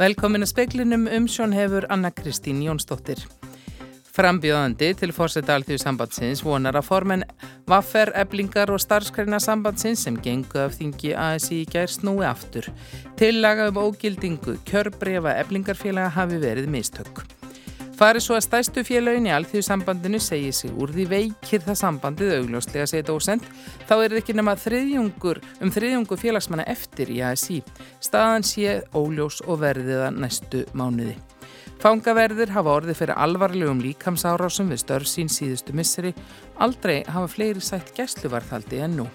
Velkomin að speklinum um sjón hefur Anna Kristín Jónsdóttir. Frambjóðandi til fórseta alþjóðu sambandsins vonar að formen vaffer, eblingar og starfskræna sambandsins sem gengu af þingi ASI í gær snúi aftur. Tillaga um ógildingu kjörbrefa eblingarfélaga hafi verið mistök. Farið svo að stæstu félagin í alþjóðsambandinu segir sig úr því veikir það sambandið augljóslega segið dósend, þá er þetta ekki nema þriðjungur um þriðjungu félagsmanna eftir í ASI. Staðan sé óljós og verðiða næstu mánuði. Fangaverðir hafa orðið fyrir alvarlegum líkamsárásum við störf sín síðustu misseri, aldrei hafa fleiri sætt gæsluvarþaldi en nú.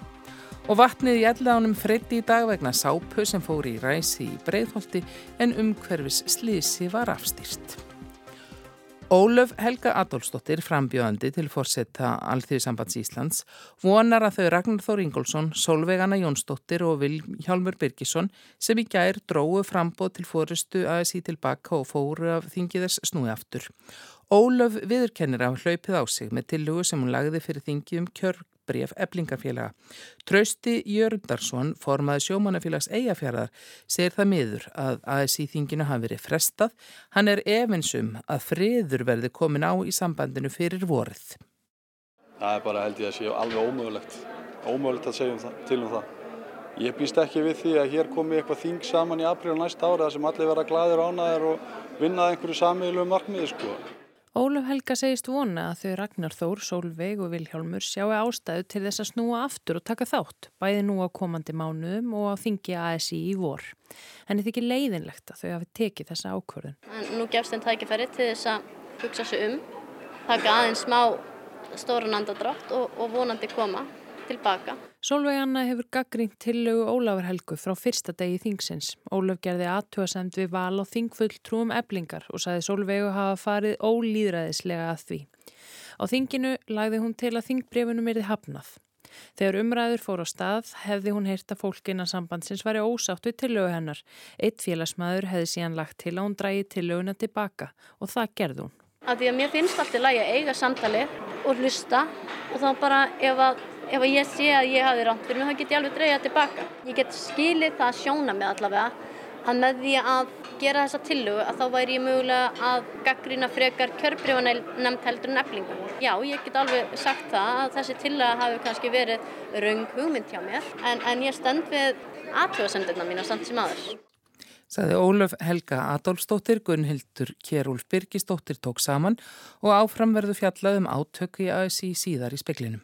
Og vatnið í elláðunum freytti í dag vegna sápu sem fóri í ræsi í breyðholti en umhverfis slísi var afstýrt. Ólöf Helga Adolfsdóttir, frambjöðandi til fórsetta Alþjóðsambands Íslands, vonar að þau Ragnar Þór Ingólfsson, Solveigana Jónsdóttir og Vilhjálmur Birgisson sem í gær dróðu frambóð til fórustu ASI tilbaka og fóru af þingiðess snúi aftur. Ólöf viðurkennir af hlaupið á sig með tillugu sem hún lagði fyrir þingi um bref eblingafélaga. Trausti Jörgundarsson, formaði sjómanafélags eigafjaraðar, segir það miður að ASI þinginu hafi verið frestað. Hann er efinsum að friður verði komin á í sambandinu fyrir vorið. Það er bara held ég að sé alveg ómögulegt. Ómögulegt að segja um það, til um það. Ég býst ekki við því að hér komi eitthvað þing saman í april næsta ára sem allir vera glæðir ánaðir og vinna einhverju samiðlu markmiði sko. Ólaf Helga segist vona að þau Ragnar Þór, Solveig og Vilhjálmur sjáu ástæðu til þess að snúa aftur og taka þátt, bæði nú á komandi mánuðum og á þingi ASI í vor. En þetta er ekki leiðinlegt að þau hafi tekið þessa ákvörðun. En nú gefst þeim tækifæri til þess að hugsa sig um, taka aðeins smá stóran andadrátt og, og vonandi koma tilbaka. Solveig Anna hefur gaggrínt tillögu Ólafur Helgu frá fyrsta degi þingsins. Ólaf gerði aðtjóðasemt við val og þingfull trúum eblingar og saði Solveigu hafa farið ólýðræðislega að því. Á þinginu lagði hún til að þingbrifunum erði hafnað. Þegar umræður fór á stað hefði hún heyrt að fólkina sambandsins væri ósátt við tillögu hennar. Eitt félagsmaður hefði síðan lagt til að hún drægi tillöguna tilbaka og það gerði hún. Að því að mér finnst alltaf lægi að eiga samtali og hlusta og þá bara ef að ef ég sé að ég hafi ránt fyrir mig þá get ég alveg dreyjað tilbaka. Ég get skilið það að sjóna mig allavega að með því að gera þessa tillögu að þá væri ég mögulega að gaggrína frekar kjörbrifanemnd heldur en eflingu. Já, ég get alveg sagt það að þessi tillöga hafi kannski verið raung hugmynd hjá mér en, en ég stend við aðtöðasendirna mína samt sem aðurs. Saði Ólöf Helga Adolfsdóttir, Gunnhildur Kjærúlf Birgisdóttir tók saman og áframverðu fjallað um átöku í ASI síðar í speklinum.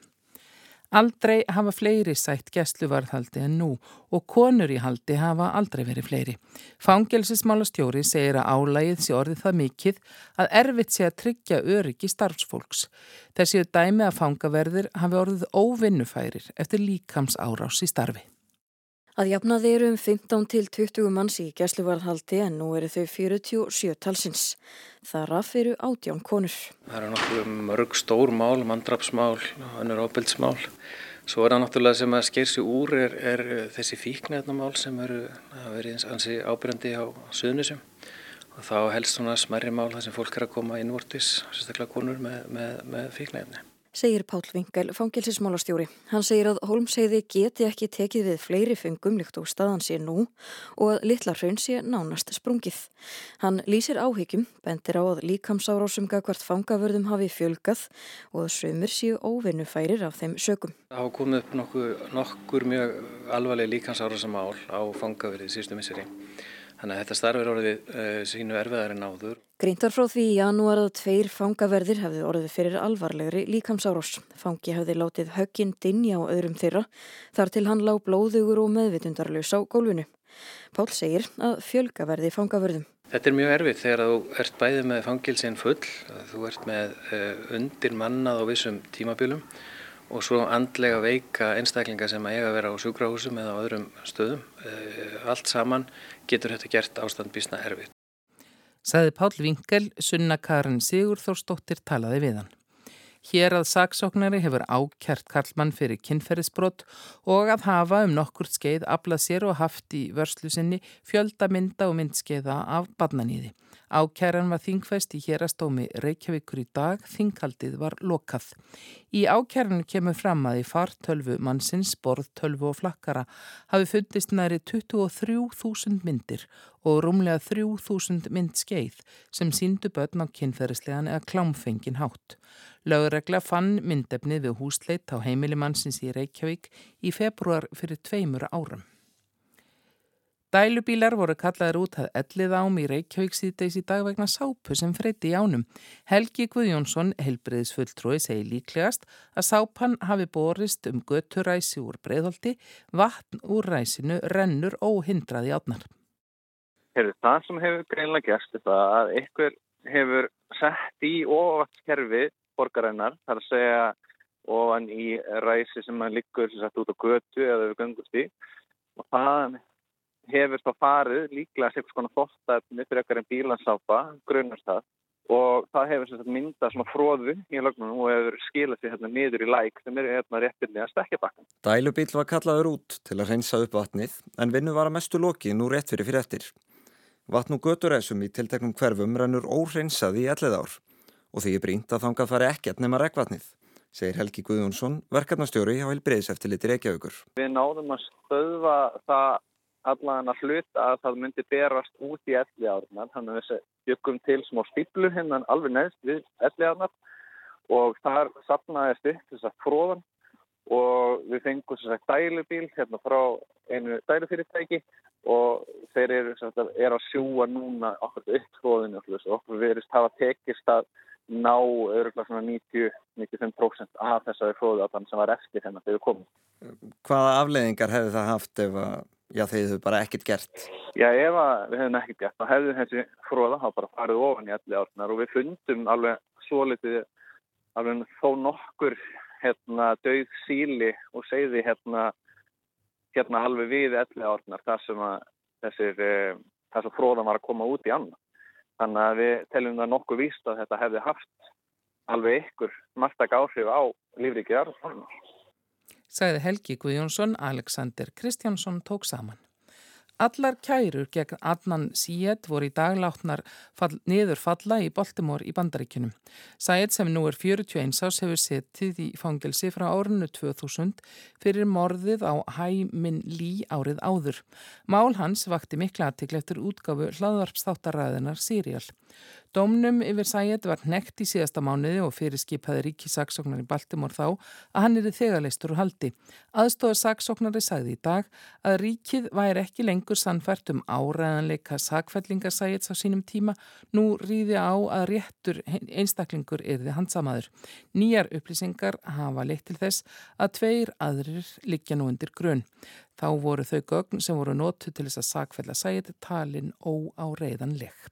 Aldrei hafa fleiri sætt gæsluvarðhaldi en nú og konur í haldi hafa aldrei verið fleiri. Fangelsismálastjóri segir að álægið sé orðið það mikið að erfitt sé að tryggja öryggi starfsfólks. Þessi dæmi að fangaverðir hafi orðið óvinnufærir eftir líkams árás í starfi. Að jafnaði eru um 15 til 20 manns í gæsluvarðhaldi en nú eru þau 47 talsins. Þaraf eru átján konur. Það eru náttúrulega mörg stór mál, mandrapsmál, önnur ábyldsmál. Svo er það náttúrulega sem að sker sér úr er, er þessi fíknæðnamál sem eru verið ansi ábyrjandi á suðnusum. Og þá helst svona smerri mál þar sem fólk er að koma innvortis, sérstaklega konur með, með, með fíknæðni segir Pál Vingal, fangilsismálastjóri. Hann segir að Holmseiði geti ekki tekið við fleiri fengum líkt og staðan sé nú og að litla hraun sé nánast sprungið. Hann lýsir áhyggjum, bendir á að líkamsárásum gagvart fangavörðum hafi fjölgað og að sömur séu óvinnufærir af þeim sögum. Það hafa komið upp nokkur, nokkur mjög alvarleg líkamsárásumál á fangavörði síðustu misseri. Þannig að þetta starf er orðið uh, sínu erfiðar en áður. Greintar frá því í janúar að tveir fangaverðir hefði orðið fyrir alvarlegri líkamsárós. Fangi hefði látið högginn dinja á öðrum þeirra þar til hann lág blóðugur og meðvitundarlaus á gólfinu. Pál segir að fjölgaverði fangaverðum. Þetta er mjög erfið þegar þú ert bæðið með fangilsinn full, þú ert með uh, undir mannað á vissum tímabilum og svo andlega veika einstaklinga sem eiga að vera á sjúkrahúsum eða á öðrum stöðum. Uh, allt saman getur þetta gert ástand bísna erfið. Saði Pál Vinkel, sunna Karin Sigurþórsdóttir talaði við hann. Hér að saksóknari hefur ákjært Karlmann fyrir kynferðisbrott og að hafa um nokkur skeið aflað sér og haft í vörslu sinni fjölda mynda og myndskeiða af badnaníði. Ákæran var þingfest í hérastómi Reykjavíkur í dag, þingaldið var lokað. Í ákæranu kemur fram að í fartölvu mannsins, borðtölvu og flakkara hafi fundist næri 23.000 myndir og rúmlega 3.000 mynd skeið sem síndu börn á kynferðislegan eða klámfengin hátt. Lögregla fann myndefnið við húsleit á heimilimannsins í Reykjavík í februar fyrir tveimur árum. Dælubílar voru kallaður út að ellið ám í Reykjavík síðdeis í dag vegna sápu sem freyti í ánum. Helgi Guðjónsson, helbriðisfulltrói, segi líklegast að sápan hafi borist um götturæsi úr breyðholti, vatn úr ræsinu rennur óhindraði átnar. Heru, það sem hefur greinlega gerst er það að ykkur hefur sett í ofatskerfi borgarinnar, þar að segja ofan í ræsi sem maður liggur sem sagt út á götu eða við gangust í og það hefur þá farið líklega sér svona þóttafni fyrir ekkar en bílansápa, grunast það og það hefur sagt, myndað svona fróðu í lögnum og hefur skilað því hérna niður í læk sem eru hérna réttinni að stekja bakkan. Dælubíl var kallaður út til að reynsa upp vatnið en vinnu var að mestu loki nú rétt fyrir fyrir eftir. Vatn og göturæsum í tilteknum hverfum rennur óreinsað í ellið ár og því er brínt að þangað fari ekkert nema rekvatnið, segir Helgi Guðjónsson, verkefnastjóri hjá Helbriðseftiliti Reykjavíkur. Við náðum að stöðva það allan að hluta að það myndi berast út í elli árnar, þannig að við jökum til smá stíplu hennan alveg neðst við elli árnar og þar sapnaðist upp þess að fróðan og við fengum þess að dælubíl hérna frá einu dælufyrirtæki og þeir eru, eru að sjúa núna okkur upp fróðinu og okkur verist hafa tekist að ná öruglega svona 90-95% af þessari fróðatan sem var eftir hennar þegar við komum. Hvaða afleiðingar hefur það haft ef að, já, þeir hefur bara ekkert gert? Já, ef við hefum ekkert gert, þá hefðu þessi fróða hafa bara farið ofan í allir árnar og við fundum alveg svo litið, alveg þó nokkur hérna döið síli og segði hérna, hérna alveg við allir árnar þar sem að þessir, eh, þessar fróðan var að koma út í annan. Þannig að við teljum það nokkuð víst að þetta hefði haft alveg ykkur margtak áhrif á lífrikið arðsfólk. Sæði Helgi Guðjónsson, Alexander Kristjánsson tók saman. Allar kærur gegn Adnan Syed voru í dag látnar fall, niður falla í Baltimore í bandaríkunum. Syed sem nú er 41 ás hefur setið í fangelsi frá árinu 2000 fyrir morðið á Hæmin Lí árið áður. Mál hans vakti mikla aðtikl eftir útgafu hlaðvarpstáttaræðinar Sirial. Dómnum yfir Sæet var nekt í síðasta mánuði og fyrir skipaði ríkisaksóknar í Baltimore þá að hann er þegarleistur og haldi. Aðstofar saksóknari sagði í dag að ríkið væri ekki lengur sannfært um áræðanleika sakfællingar Sæets á sínum tíma, nú ríði á að réttur einstaklingur erði hansamaður. Nýjar upplýsingar hafa leitt til þess að tveir aðrir liggja nú undir grunn. Þá voru þau gögn sem voru nótu til þess að sakfælla Sæet talin óáreiðanleg.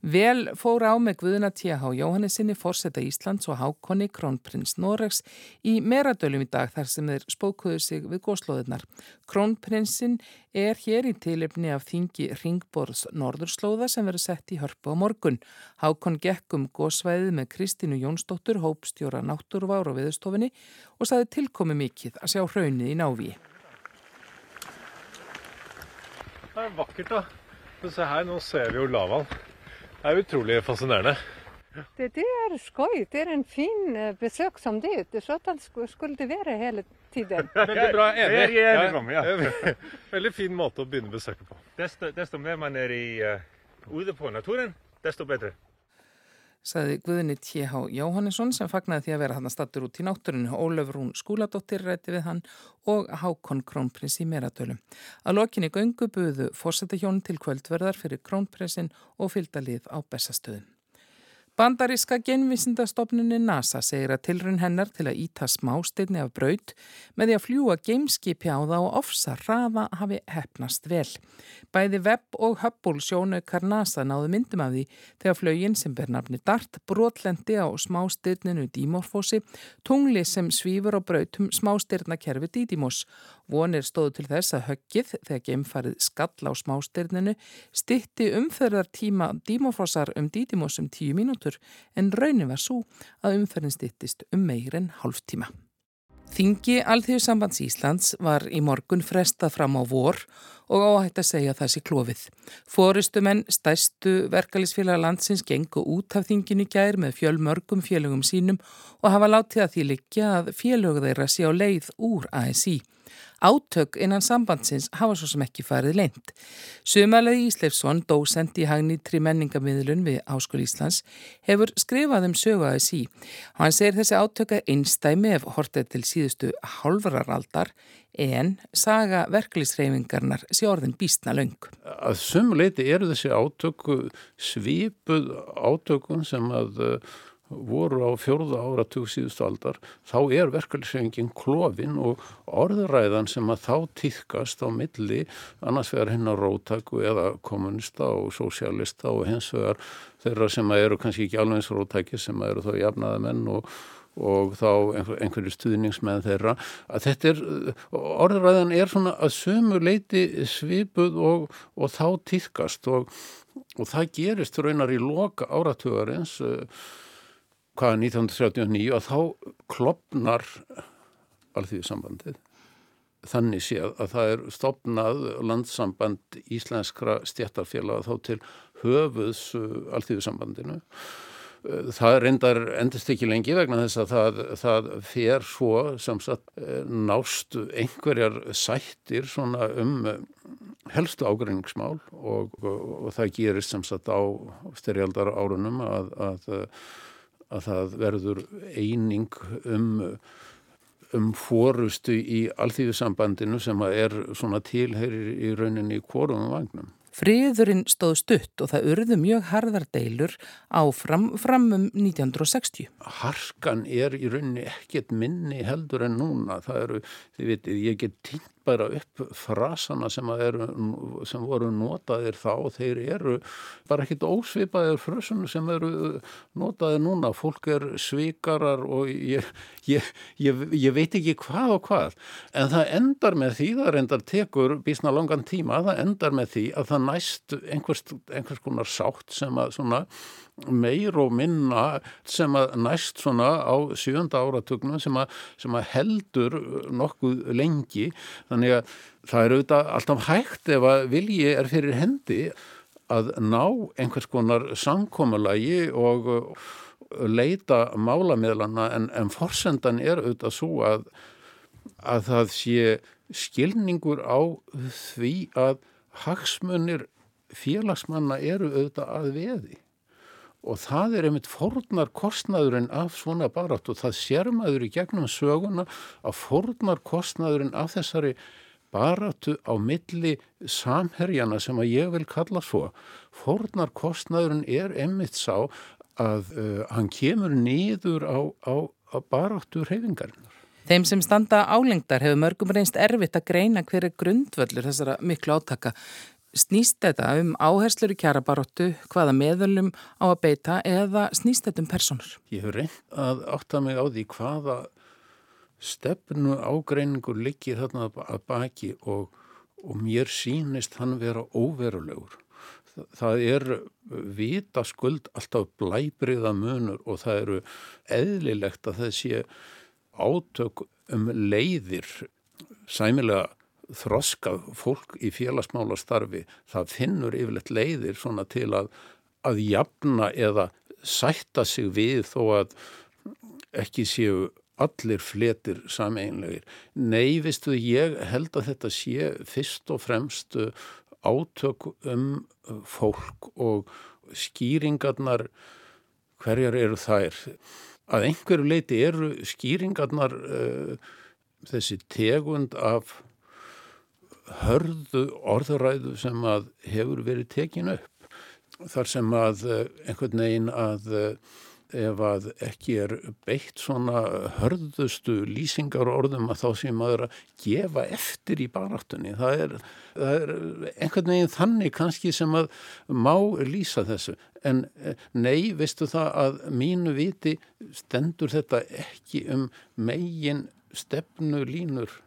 Vel fór á með Guðuna T.H. Jóhannesinni fórseta Íslands og Hákonni Krónprins Noregs í meradölum í dag þar sem þeir spókuðu sig við góðslóðunar. Krónprinsin er hér í tilefni af þingi Ringborðs Norðurslóða sem verður sett í hörpu á morgun. Hákon gekkum góðsvæðið með Kristínu Jónsdóttur, hópstjóra náttúruvár og viðstofinni og saði tilkomi mikið að sjá hraunið i Návíi. Det er vakkert da. Se her, nå ser vi jo lavaen. Det er utrolig fascinerende. Det, det er skøy. Det er en fin besøk som dit. Sånn skulle det være hele tiden. Veldig bra, enig. Jeg er enig om, ja. Veldig fin måte å begynne besøket på. Desto, desto mer man er i, uh, ute på naturen, desto bedre. Saði Guðinni T.H. Jóhannesson sem fagnaði því að vera hann að stattur út í náttúrinu. Ólöf Rún skúladóttir rætti við hann og Hákon Krónprins í Meradölu. Að lokinni göngu buðu fórsetta hjón til kvöldverðar fyrir Krónprinsin og fylgdalið á bestastöðum. Bandaríska genvísindastofnunni NASA segir að tilrun hennar til að íta smásteinni af braut með því að fljúa gameskipi á það og ofsa rafa hafi hefnast vel. Bæði Webb og Hubble sjónaukar NASA náðu myndum af því þegar flögin sem ber nafni Dart brotlendi á smásteininu Dímorfósi, tungli sem svífur á brautum smásteinnakerfi Dídimos. Vonir stóðu til þess að höggið þegar geimfarið skall á smásteininu stitti umferðar tíma Dímorfósar um Dídimos um tíu mínútur en raunin var svo að umferðin stittist um meir en hálf tíma. Þingi Alþjóðsambands Íslands var í morgun frestað fram á vor og áhægt að segja þessi klófið. Fóristumenn stæstu verkalisfélag landsins gengu út af þinginu gær með fjölmörgum félögum sínum og hafa látið að því likja að félög þeirra sé á leið úr ASI. Átök innan sambandsins hafa svo sem ekki farið leint. Sumalega Ísleifsson, dósend í hagnítri menningamiðlun við Háskóli Íslands, hefur skrifað um söguðaði sí. Hann segir þessi átöka einstæmi ef hortið til síðustu halvraraldar en saga verklisreifingarnar sé orðin býstna laung. Að sumuleiti eru þessi átöku svipuð átökun sem að voru á fjórða ára 2000 aldar, þá er verkefliðsefingin klófin og orðuræðan sem að þá týðkast á milli annars vegar hennar rótæku eða kommunista og sósialista og hens vegar þeirra sem eru kannski ekki alveg eins rótæki sem eru þá jafnaða menn og og þá einhver, einhverju stuðningsmenn þeirra. Að þetta er, orðræðan er svona að sömu leiti svipuð og, og þá týðkast og, og það gerist raunar í loka áratugarins hvaða 1939 að þá klopnar alþjóðsambandið. Þannig séð að það er stopnað landsamband íslenskra stjættarfélag þá til höfuðs alþjóðsambandinu. Það reyndar endast ekki lengi vegna þess að það, það fer svo sem sagt nást einhverjar sættir svona um helstu ágreiningsmál og, og, og það gerist sem sagt á styrjaldar árunum að, að að það verður eining um, um fórustu í alþýðusambandinu sem er svona tilherir í rauninni í kórum vagnum. Friðurinn stóð stutt og það urðu mjög harðar deilur áfram fram um 1960. Harskan er í rauninni ekkert minni heldur en núna. Það eru, þið veitir, ég get týnt bara upp frasana sem, eru, sem voru notaðir þá þeir eru bara ekkit ósvipaðir frösunum sem eru notaðir núna. Fólk er svikarar og ég, ég, ég, ég veit ekki hvað og hvað. En það endar með því það endar tekur bísna langan tíma það endar með því að það næst einhvers, einhvers konar sátt sem að svona meir og minna sem að næst svona á sjönda áratugnum sem að, sem að heldur nokkuð lengi þannig að það er auðvitað alltaf hægt ef að vilji er fyrir hendi að ná einhvers konar samkómalagi og leita málamidlana en, en forsendan er auðvitað svo að, að það sé skilningur á því að hagsmunir félagsmanna eru auðvitað að veði og það er einmitt fornar kostnaðurinn af svona barat og það sér maður í gegnum söguna að fornar kostnaðurinn af þessari baratu á milli samherjana sem að ég vil kalla svo fornar kostnaðurinn er einmitt sá að uh, hann kemur nýður á, á, á baratu reyfingarinnar. Þeim sem standa álengdar hefur mörgum reynst erfitt að greina hverju grundvöldur þessara miklu átaka snýst þetta um áherslur í kjærabaróttu, hvaða meðölum á að beita eða snýst þetta um personur? Ég hef reynd að átta mig á því hvaða stefnu ágreiningur liggir þarna að baki og, og mér sínist hann vera óverulegur. Það er vita skuld alltaf blæbriða munur og það eru eðlilegt að það sé átök um leiðir sæmilega þroskað fólk í félagsmála starfi það finnur yfirleitt leiðir svona til að, að jafna eða sætta sig við þó að ekki séu allir fletir sameinlegir. Nei, vistu, ég held að þetta sé fyrst og fremst uh, átök um uh, fólk og skýringarnar, hverjar eru þær? Að einhverju leiti eru skýringarnar uh, þessi tegund af hörðu orðuræðu sem að hefur verið tekin upp þar sem að eh, einhvern veginn að eh, ef að ekki er beitt svona hörðustu lýsingar orðum að þá sem maður að gefa eftir í baráttunni. Það er, það er einhvern veginn þannig kannski sem að má lýsa þessu. En eh, nei, veistu það að mínu viti stendur þetta ekki um megin stefnu línur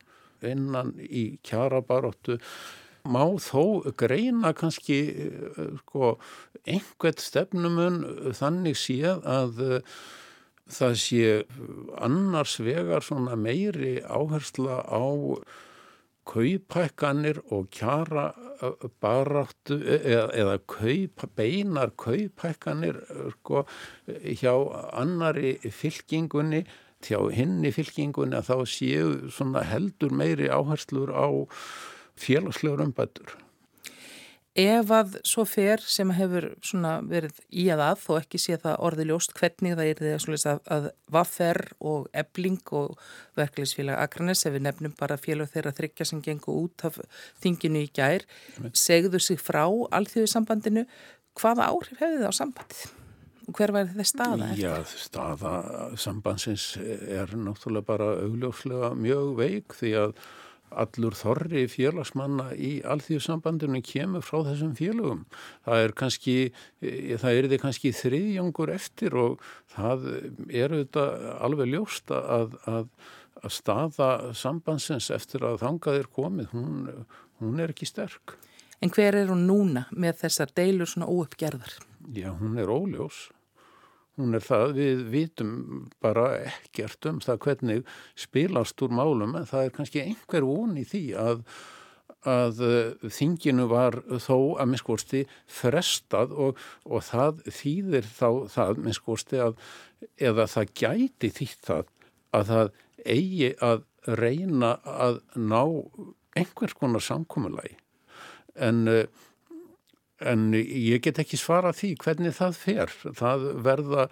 innan í kjarabaróttu má þó greina kannski eh, sko, einhvert stefnumun þannig séð að, það sé annars vegar meiri áhersla á kaupækkanir og kjara baráttu eða, eða kaup, beinar kaupækkanir sko, hjá annari fylkingunni hjá hinni fylkingunni að þá séu heldur meiri áherslur á félagslegur umbættur. Ef að svo fer sem hefur verið í að að þó ekki sé það orði ljóst hvernig það er því að, að vaffer og ebling og verkefliðsfélag Akranes ef við nefnum bara félag þeirra þryggja sem gengur út af þinginu í gær segðu sig frá alþjóðisambandinu hvaða áhrif hefði það á sambandið? Hver væri þetta staða? Já, staða sambandsins er náttúrulega bara augljóslega mjög veik því að allur þorri félagsmanna í alþjóðsambandinu kemur frá þessum félagum. Það er kannski, eh, það er þið kannski þriðjangur eftir og það er auðvitað alveg ljóst að, að, að staða sambandsins eftir að þangað er komið, hún, hún er ekki sterk. En hver er hún núna með þessar deilur svona óuppgerðar? Já, hún er óljós. Hún er það, við vitum bara ekkert um það hvernig spilast úr málum en það er kannski einhver von í því að, að eh, þinginu var þó að minnskvorsti frestað og, og það þýðir þá það minnskvorsti að eða það gæti þýtt það að það eigi að reyna að ná einhvers konar samkommulagi en en eh, en ég get ekki svara því hvernig það fer. Það verða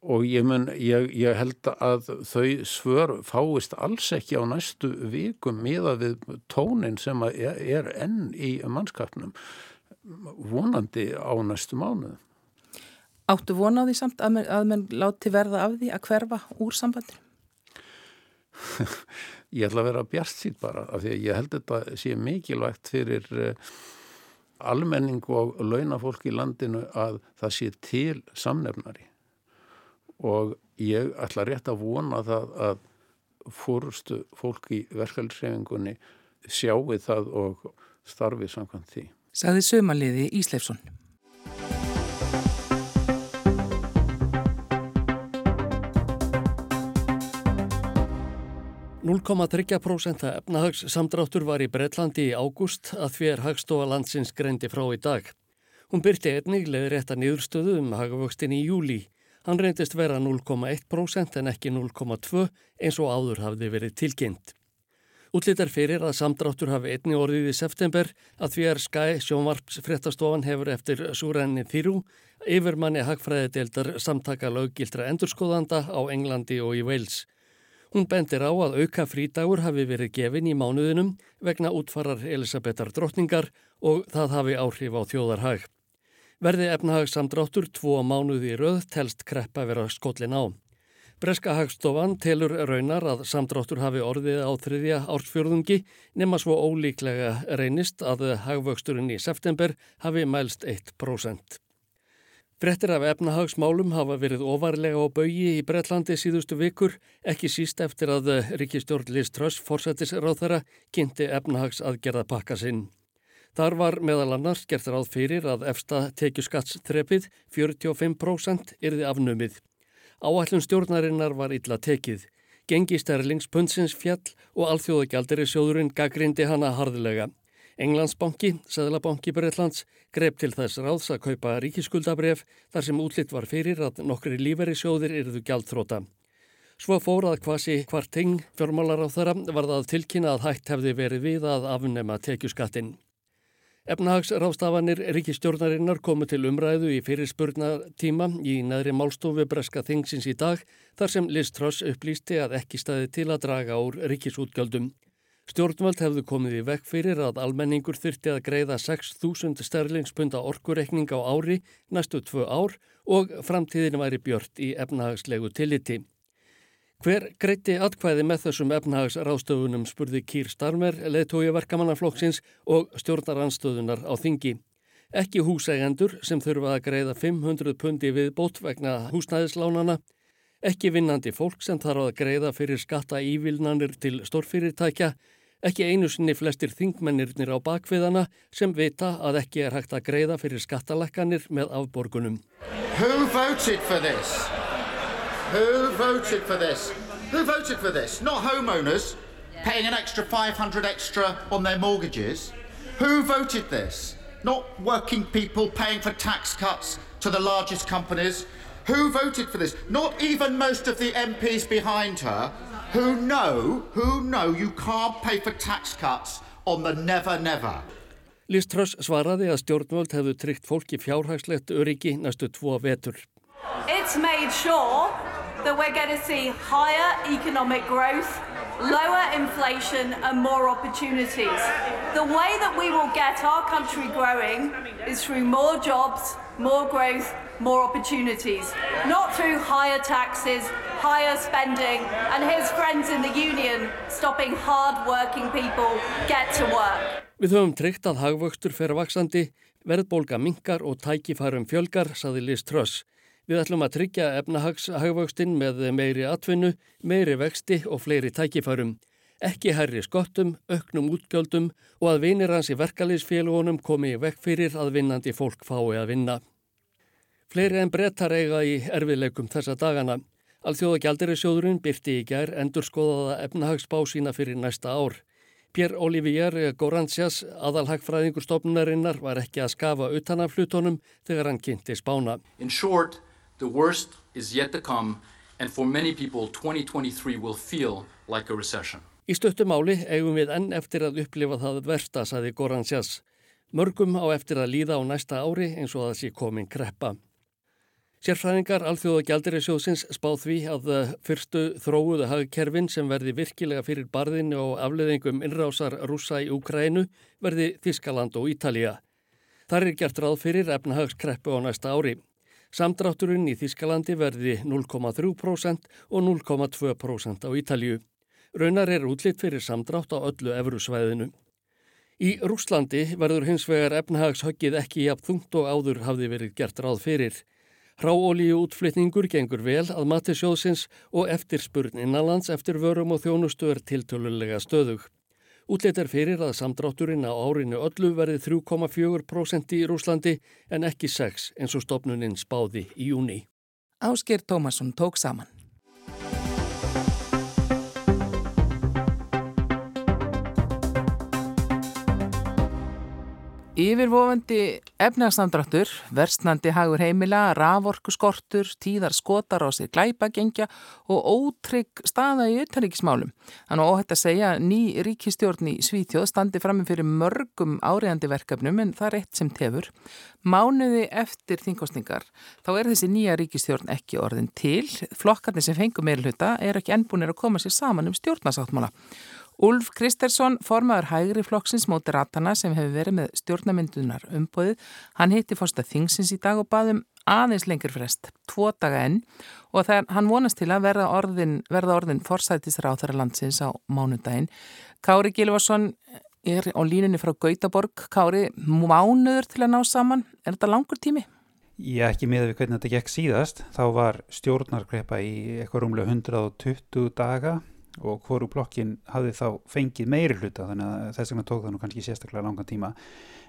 og ég, mun, ég, ég held að þau svör fáist alls ekki á næstu vikum miða við tónin sem er, enn í mannskapnum vonandi á næstu mánuð. Áttu vonaði samt að mann man láti verða af því að hverfa úr sambandinu? ég ætla að vera bjart síð bara af því að ég held að þetta sé mikilvægt fyrir almenning og launafólk í landinu að það sé til samnefnari og ég ætla rétt að vona það að fórstu fólk í verkefælsrefingunni sjáu það og starfi samkvæmt því. Saði sömaliði Ísleifsson. 0,3% efnahags samdráttur var í Breitlandi í ágúst að því er hagstofa landsins greindi frá í dag. Hún byrti einnig leði rétta nýðurstöðu um hagavöxtin í júli. Hann reyndist vera 0,1% en ekki 0,2% eins og áður hafði verið tilkynnt. Útlítar fyrir að samdráttur hafi einni orðið í september að því er Skæ sjónvarps fréttastofan hefur eftir súrenni þýrú yfirmanni hagfræðideldar samtaka löggildra endurskoðanda á Englandi og í Wales. Hún bendir á að auka frídagur hafi verið gefin í mánuðinum vegna útfarar Elisabetar drottningar og það hafi áhrif á þjóðarhag. Verði efnahagsamdráttur tvo mánuði rauð telst kreppa vera skollin á. Breska hagstofan telur raunar að samdráttur hafi orðið á þriðja ársfjörðungi nema svo ólíklega reynist að hagvöxturinn í september hafi mælst 1%. Brettir af efnahagsmálum hafa verið ofarlega á baui í Bretlandi síðustu vikur, ekki síst eftir að Ríkistjórn Liz Truss forsættisráþara kynnti efnahags aðgerða pakka sinn. Þar var meðal annars gert ráð fyrir að efsta tekjuskattsþrepið 45% yrði afnumið. Áallun stjórnarinnar var illa tekið. Gengi sterlingspunnsins fjall og alþjóðagjaldir í sjóðurinn gaggrindi hana harðilega. Englandsbanki, Sæðlabanki Breitlands, grep til þess ráðs að kaupa ríkiskuldabref þar sem útlitt var fyrir að nokkri líferi sjóðir eruðu gjaldþróta. Svo fórað kvasi kvarting fjármálar á þeirra var það tilkynna að hægt hefði verið við að afnema tekjuskattin. Efnahagsrástafanir ríkistjórnarinnar komu til umræðu í fyrirspurnatíma í neðri málstofu Breska Þingsins í dag þar sem Liz Truss upplýsti að ekki staði til að draga úr ríkisútgjöldum. Stjórnvöld hefðu komið í vekk fyrir að almenningur þyrti að greiða 6.000 sterlingspunda orkureikning á ári næstu tvö ár og framtíðin væri björt í efnahagslegu tilliti. Hver greiti atkvæði með þessum efnahagsráðstöfunum spurði Kýr Starmer, leðtói verkamannaflokksins og stjórnaranstöðunar á þingi. Ekki húsægendur sem þurfa að greiða 500 pundi við bót vegna húsnæðislánana, ekki vinnandi fólk sem þarf að greiða fyrir skatta ívilnanir til stórfyrirtækja, Ekki einu sinni flestir þingmennirnir á bakviðana sem vita að ekki er hægt að greiða fyrir skattalekkanir með afborgunum. Who voted for this? Who voted for this? Who voted for this? Not homeowners paying an extra 500 extra on their mortgages. Who voted this? Not working people paying for tax cuts to the largest companies. Who voted for this? Not even most of the MPs behind her who know, who know you can't pay for tax cuts on the never never. Liz Truss svaraði að stjórnvöld hefðu tryggt fólki fjárhagslegt öryggi næstu tvo vetur. It's made sure that we're going to see higher economic growth, lower inflation and more opportunities. The way that we will get our country growing is through more jobs, more growth, more opportunities, not through higher taxes, higher spending and his friends in the union stopping hard-working people get to work. Við höfum tryggt að hagvöxtur fer vaksandi, verðbólga minkar og tækifærum fjölgar, saði Liz Truss. Við ætlum að tryggja efnahagshagvöxtin með meiri atvinnu, meiri vexti og fleiri tækifærum. Ekki herri skottum, auknum útgjöldum og að vinir hans í verkalýsfélagunum komi í vekk fyrir að vinnandi fólk fái að vinna. Fleiri en brettar eiga í erfiðleikum þessa dagana. Alþjóða gjaldirisjóðurinn byrti í gær endur skoðaða efnahagsbá sína fyrir næsta ár. Pér Olivier Gorancias, aðalhagfræðingur stofnunarinnar, var ekki að skafa utan af hlutónum þegar hann kynnti spána. Short, come and for many people 2023 will feel like. Í stöttumáli eigum við enn eftir að upplifa það versta, saði Gorancias. Mörgum á eftir að líða á næsta ári eins og að það sé komin kreppa. Sérfræðingar alþjóða gjaldirisjóðsins spáð því að fyrstu þróuðu hagkerfin sem verði virkilega fyrir barðinu og afleðingum innrásar rúsa í Úkrænu verði Þískaland og Ítalija. Þar er gert ráð fyrir efnahagskreppu á næsta ári. Samdrátturinn í Þískalandi verði 0,3% og 0,2% á Ítalju. Raunar er útlitt fyrir samdrátt á öllu efrusvæðinu. Í Rúslandi verður hins vegar efnahagshöggið ekki jafn þungt og áður hafði verið gert ráð fyrir. Hráolíu útflytningur gengur vel að mati sjóðsins og eftirspurn innanlands eftir vörum og þjónustu er tiltölulega stöðug. Útleitt er fyrir að samdrátturinn á árinu öllu verði 3,4% í Rúslandi en ekki 6 eins og stopnuninn spáði í júni. Ásker Tómasson tók saman. Yfirvofandi efnagsandráttur, verstnandi hagur heimila, raforku skortur, tíðar skotar á sig glæpagengja og ótrygg staða í utanríkismálum. Þannig að óhætt að segja ný ríkistjórn í Svítjóð standi fram með fyrir mörgum áriðandi verkefnum en það er eitt sem tefur. Mánuði eftir þingkostningar þá er þessi nýja ríkistjórn ekki orðin til. Flokkarnir sem fengum meilhuta er ekki ennbúinir að koma sér saman um stjórnasáttmála. Úlf Kristersson, formaður hægri flokksins móti ratana sem hefur verið með stjórnamyndunar umbóðið, hann hitti fórsta þingsins í dag og baðum aðeins lengur frest, tvo daga enn og það, hann vonast til að verða orðin, orðin forsætisráþara landsins á mánudaginn. Kári Gilvarsson er á línunni frá Gautaborg. Kári, mánuður til að ná saman, er þetta langur tími? Já, ekki með við hvernig þetta gekk síðast. Þá var stjórnarkrepa í eitthvað rúmlega 120 daga og hvoru blokkin hafði þá fengið meiri hluta þannig að þess vegna tók það nú kannski sérstaklega langan tíma.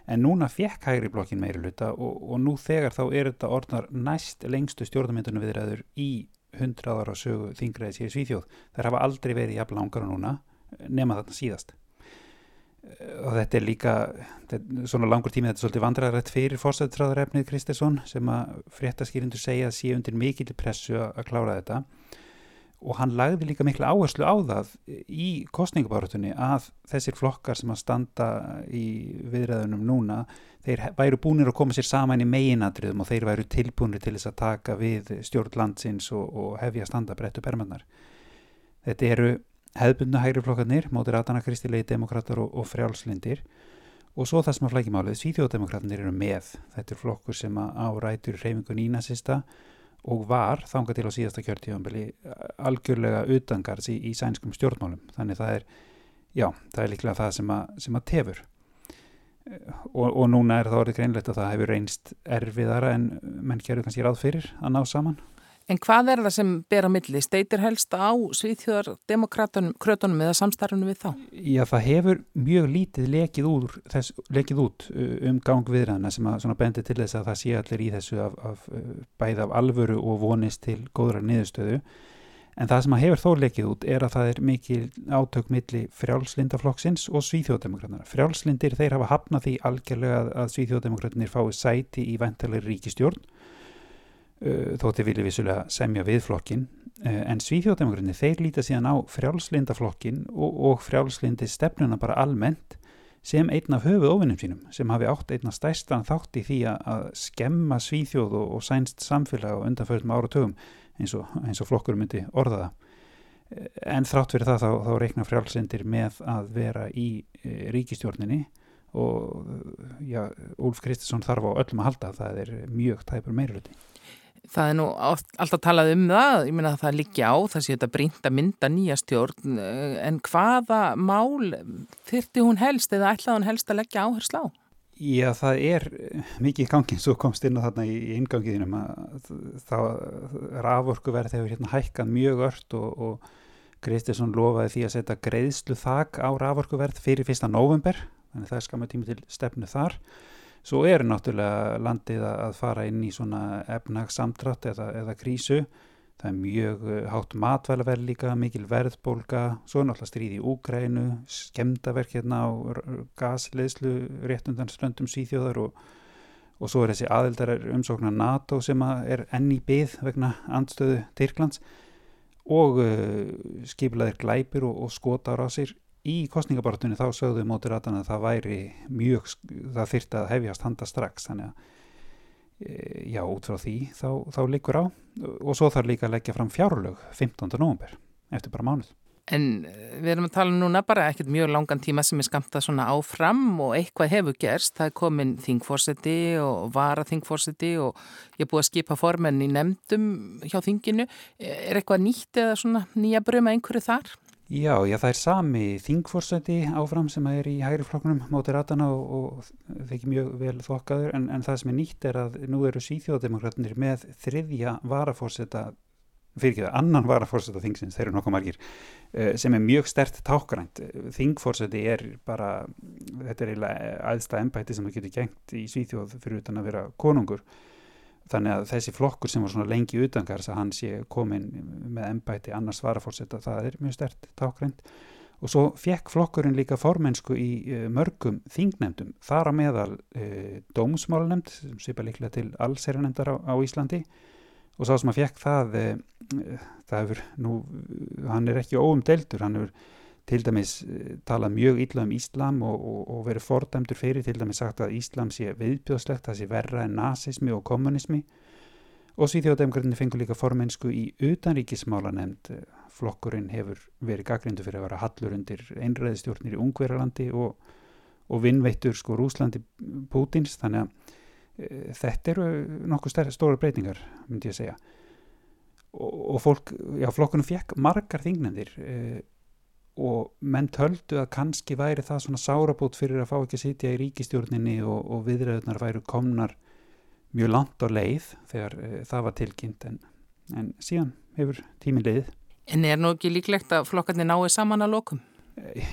En núna fekk hægri blokkin meiri hluta og, og nú þegar þá er þetta orðnar næst lengstu stjórnarmyndunum viðræður í 100 ára sögu þingræðis hér í Svíþjóð. Þær hafa aldrei verið jafn langar og núna nema þarna síðast. Og þetta er líka þetta svona langur tími, þetta er svolítið vandræðarætt fyrir fórsættráðarefnið Kristesson sem að fréttaskýrindur segja að sé undir mikil pressu að klára þetta og hann lagði líka miklu áherslu á það í kostningabáratunni að þessir flokkar sem að standa í viðræðunum núna þeir væru búinir að koma sér saman í meginadriðum og þeir væru tilbúinir til þess að taka við stjórn landsins og, og hefja standa brettu permannar. Þetta eru hefðbundna hægri flokkarnir, mótir Adana Kristilegi demokrater og, og frjálslindir og svo það sem að flækjumálið, Svíþjóðdemokraterna eru með. Þetta er flokkur sem að árætur reyfingun ínasista og var þanga til á síðasta kjörtífambili algjörlega utangars í, í sænskum stjórnmálum. Þannig það er, já, það er líklega það sem að, sem að tefur. Og, og núna er það orðið greinlegt að það hefur reynst erfiðara en menn gerur kannski ráð fyrir að ná saman En hvað er það sem ber á milli? Steitir helst á svíþjóðardemokratunum eða samstarfunum við þá? Já, það hefur mjög lítið lekið, úr, þess, lekið út um gang viðræðina sem að bendi til þess að það sé allir í þessu af, af, bæð af alvöru og vonist til góðra niðurstöðu. En það sem að hefur þó lekið út er að það er mikil átök milli frjálslindaflokksins og svíþjóðdemokratunar. Frjálslindir þeir hafa hafnað því algjörlega að svíþjóðdemokratunir fái sæti í vendalegri ríkistjórn þótti vilja vissulega semja við flokkin uh, en Svíþjóðdemokræni þeir líta síðan á frjálslindaflokkin og, og frjálslindi stefnuna bara almennt sem einn af höfuð ofinnum sínum sem hafi átt einna stærstan þátt í því að skemma Svíþjóð og, og sænst samfélag og undanföldum áratögum eins og, eins og flokkur myndi orðaða uh, en þrátt fyrir það þá, þá reikna frjálslindir með að vera í ríkistjórninni og já, Úlf Kristinsson þarf á öllum að halda það er mjög tæpur meiruluti Það er nú alltaf talað um það, ég minna að það líkja á, sé þetta brínt að mynda nýja stjórn, eh, en hvaða mál þyrti hún helst eða ætlaði hún helst að leggja áherslu á? Já, það er mikið í gangin, svo komst inn á þarna í ingangiðinum að það raforkuverð hefur hérna hækkað mjög ört og, og Kristiðsson lofaði því að setja greiðslu þak á raforkuverð fyrir fyrsta november, þannig það er skamma tími til stefnu þar. Svo er náttúrulega landið að fara inn í svona efnagsamtrátt eða, eða krísu. Það er mjög uh, hátt matvælaverð líka, mikil verðbólka, svo er náttúrulega stríð í Úgrænu, skemdaverk hérna á gasleðslu réttundan ströndum síþjóðar og, og svo er þessi aðeldarar umsóknar NATO sem er enni byð vegna andstöðu Tyrklands og uh, skiplaðir glæpir og, og skotar á sér í kostningabartunni þá sögðu mótur að það væri mjög, það þyrti að hefjast handa strax þannig að e, já, út frá því þá, þá líkur á og svo þarf líka að leggja fram fjárlög 15. november eftir bara mánuð. En e, við erum að tala núna bara ekkert mjög langan tíma sem er skamta svona áfram og eitthvað hefur gerst, það er komin þingfórseti og vara þingfórseti og ég er búið að skipa formenn í nefndum hjá þinginu, er eitthvað nýtt eða svona nýja bröma einhverju þar? Já, já, það er sami þingforsæti áfram sem er í hægri floknum móti ratana og, og þekki mjög vel þokkaður en, en það sem er nýtt er að nú eru síþjóðdemokraterni með þriðja varaforsæta, fyrir ekki það, annan varaforsæta þingsins, þeir eru nokkuð margir, eh, sem er mjög stert tákgrænt. Þingforsæti er bara, þetta er eiginlega aðstæða ennbætti sem það getur gengt í síþjóð fyrir utan að vera konungur þannig að þessi flokkur sem var svona lengi utangars að hann sé komin með ennbæti annars varafórsetta, það er mjög stert tákrind og svo fekk flokkurinn líka formensku í uh, mörgum þingnemdum, þar að meðal uh, dómsmálunemd sem sýpa líklega til allseriðnemdar á, á Íslandi. Og sá sem að fekk það uh, það hefur nú, hann er ekki óumdeldur, hann hefur til dæmis eh, talað mjög illa um Íslam og, og, og verið fordæmdur fyrir til dæmis sagt að Íslam sé viðbjóðslegt, það sé verra en nazismi og kommunismi og Svíþjóðdemokraterni fengur líka formensku í utanríkismála nefnd flokkurinn hefur verið gaggrindu fyrir að vera hallur undir einræðistjórnir í Ungverjalandi og, og vinnveittur sko Rúslandi Pútins þannig að e, þetta eru nokkuð stóra breytingar myndi ég segja. Og fólk, já flokkunum fekk margar þingnendir e, og menn töldu að kannski væri það svona sárabót fyrir að fá ekki að sitja í ríkistjórninni og, og viðræðunar væru komnar mjög langt á leið þegar e, það var tilkynnt en, en síðan hefur tímin leið. En er nú ekki líklegt að flokkarnir náðu saman að lokum?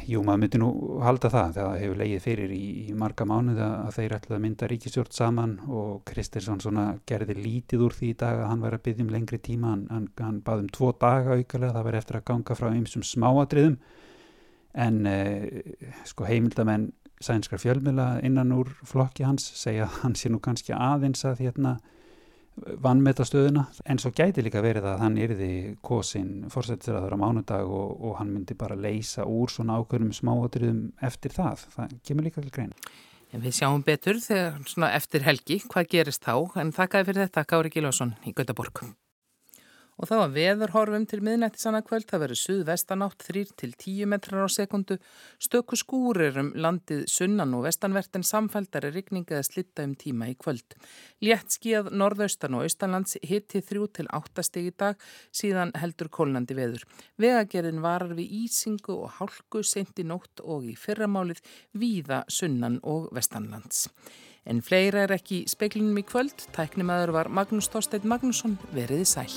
Jú, maður myndi nú halda það það hefur leiðið fyrir í, í marga mánuð að þeir ætlaði að mynda ríkistjórn saman og Kristersson svona gerði lítið úr því í dag að hann væri að byggja um lengri tíma. Hann, hann, hann baði um tvo daga aukalega það væri eftir að ganga frá einsum smáadriðum en eh, sko heimildamenn sænskar fjölmjöla innan úr flokki hans segja að hann sé nú kannski aðeins að hérna vannmetastöðuna en svo gæti líka verið að hann yrði kosin fórsettisraður á mánudag og, og hann myndi bara leysa úr svona ákveðnum smáatriðum eftir það. Það kemur líka til grein en Við sjáum betur þegar eftir helgi hvað gerist þá. En þakkaði fyrir þetta Kári Gilvason í Gautaborg Og þá að veðurhorfum til miðnætti sanna kvöld, það verður suðvestanátt 3-10 metrar á sekundu, stöku skúrir um landið sunnan og vestanvert en samfældari rigninga eða slitta um tíma í kvöld. Létt skíðað norðaustan og austanlands hitti 3-8 steg í dag, síðan heldur kólnandi veður. Vegagerðin varar við ísingu og hálku sent í nótt og í fyrramálið víða sunnan og vestanlands. En fleira er ekki speklinum í kvöld, tæknimaður var Magnús Þorstein Magnússon veriði sæl.